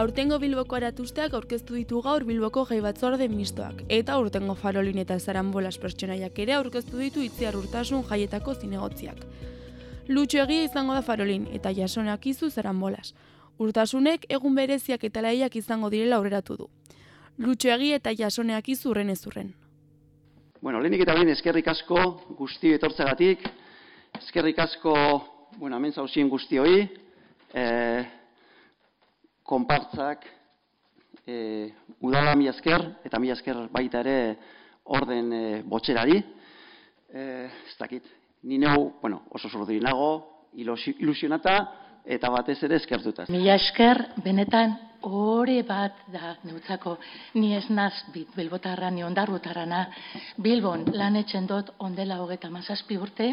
Aurtengo Bilboko aratusteak aurkeztu ditu gaur Bilboko jai batzorde mistoak, eta urtengo farolin eta zarambolas pertsonaiak ere aurkeztu ditu itziar urtasun jaietako zinegotziak. Lutxo egia izango da farolin, eta jasonak izu zarambolas. Urtasunek egun bereziak eta laiak izango direla aurreratu du. Lutxo egia eta jasoneak izu urren ezurren. Bueno, lehenik eta behin eskerrik asko guzti etortzagatik, eskerrik asko, bueno, hemen zauzien guztioi, eh, konpartzak e, udala mi esker, eta mi esker baita ere orden e, botxerari. E, ez dakit, ni neu, bueno, oso zorduri nago, ilusionata, eta batez ere eskertuta. Mila esker, benetan, ore bat da neutzako, ni ez naz bilbotarra, ni ondarrutarana, bilbon lan etxen dut ondela hogeta mazazpi urte,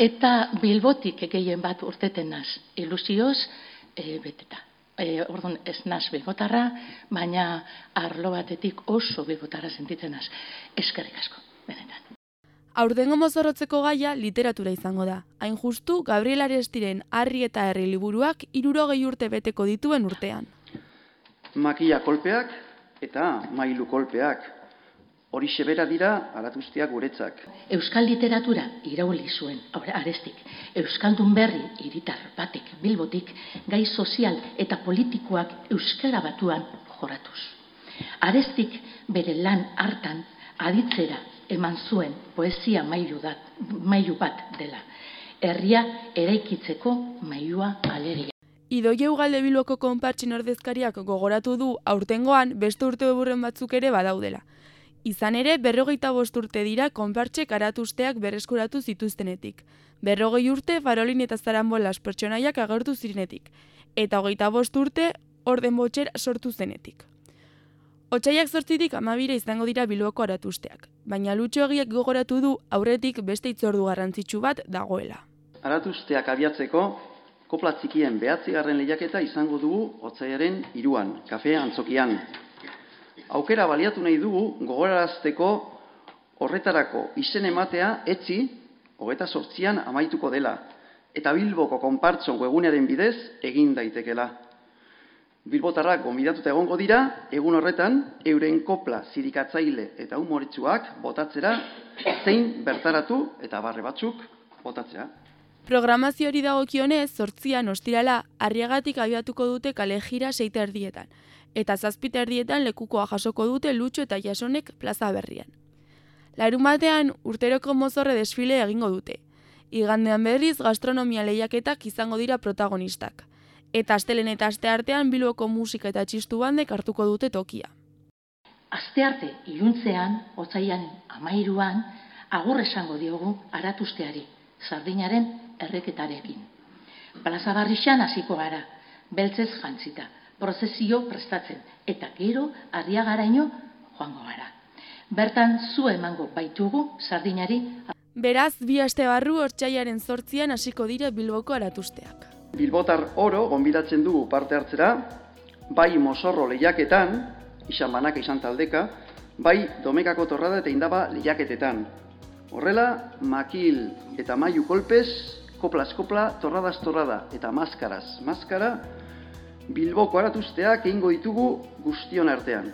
eta bilbotik gehien bat urteten naz, ilusioz, e, beteta e, orduan ez naz begotarra, baina arlo batetik oso begotarra sentitzen naz. Eskerrik asko, benetan. Aurdengo mozorrotzeko gaia literatura izango da. Hain justu, Gabriel Arestiren Harri eta Herri liburuak irurogei urte beteko dituen urtean. Makia kolpeak eta mailu kolpeak hori sebera dira aratuztiak guretzak. Euskal literatura irauli zuen, arestik, Euskaldun berri iritar batek bilbotik, gai sozial eta politikoak euskara batuan joratuz. Arestik bere lan hartan aditzera eman zuen poesia mailu, dat, mailu bat dela. Herria eraikitzeko mailua aleria. Idoie ugalde bilboko konpartxin ordezkariak gogoratu du aurtengoan beste urte batzuk ere badaudela. Izan ere, berrogeita bost urte dira konpartxe karatusteak berreskuratu zituztenetik. Berrogei urte farolin eta zaranbol las pertsonaiak agertu zirenetik. Eta hogeita bost urte orden botxer sortu zenetik. Otsaiak zortzitik amabire izango dira bilboko aratusteak. Baina lutxo egiak gogoratu du aurretik beste itzordu garrantzitsu bat dagoela. Aratusteak abiatzeko, kopla txikien behatzi garren lehiaketa izango dugu otzaiaren iruan, kafe antzokian aukera baliatu nahi dugu gogorarazteko horretarako izen ematea etzi hogeta sortzian amaituko dela eta Bilboko konpartzon webunearen bidez egin daitekela. Bilbotarrak gonbidatuta egongo dira, egun horretan, euren kopla zirikatzaile eta humoritzuak botatzera, zein bertaratu eta barre batzuk botatzea. Programazio hori dagokionez, sortzian ostirala, arriagatik abiatuko dute kale jira seita erdietan eta zazpita erdietan lekukoa jasoko dute lutxo eta jasonek plaza berrian. Larun batean urteroko mozorre desfile egingo dute. Igandean berriz gastronomia lehiaketak izango dira protagonistak. Eta astelen eta aste artean bilboko musika eta txistu bandek hartuko dute tokia. Aste arte iluntzean, otzaian amairuan, agur esango diogu aratusteari, sardinaren erreketarekin. Plaza barrixan hasiko gara, beltzez jantzita prozesio prestatzen, eta gero arriagaraino joango gara. Bertan zu emango baitugu sardinari. Beraz, bi aste barru hortxaiaren zortzian hasiko dira Bilboko aratusteak. Bilbotar oro gonbidatzen dugu parte hartzera, bai mosorro lehiaketan, izan banaka izan taldeka, bai domekako torrada eta indaba lehiaketetan. Horrela, makil eta maiu kolpez, kopla kopla, torradaz torrada eta maskaraz maskara, Bilboko aratuzteak egingo ditugu guztion artean.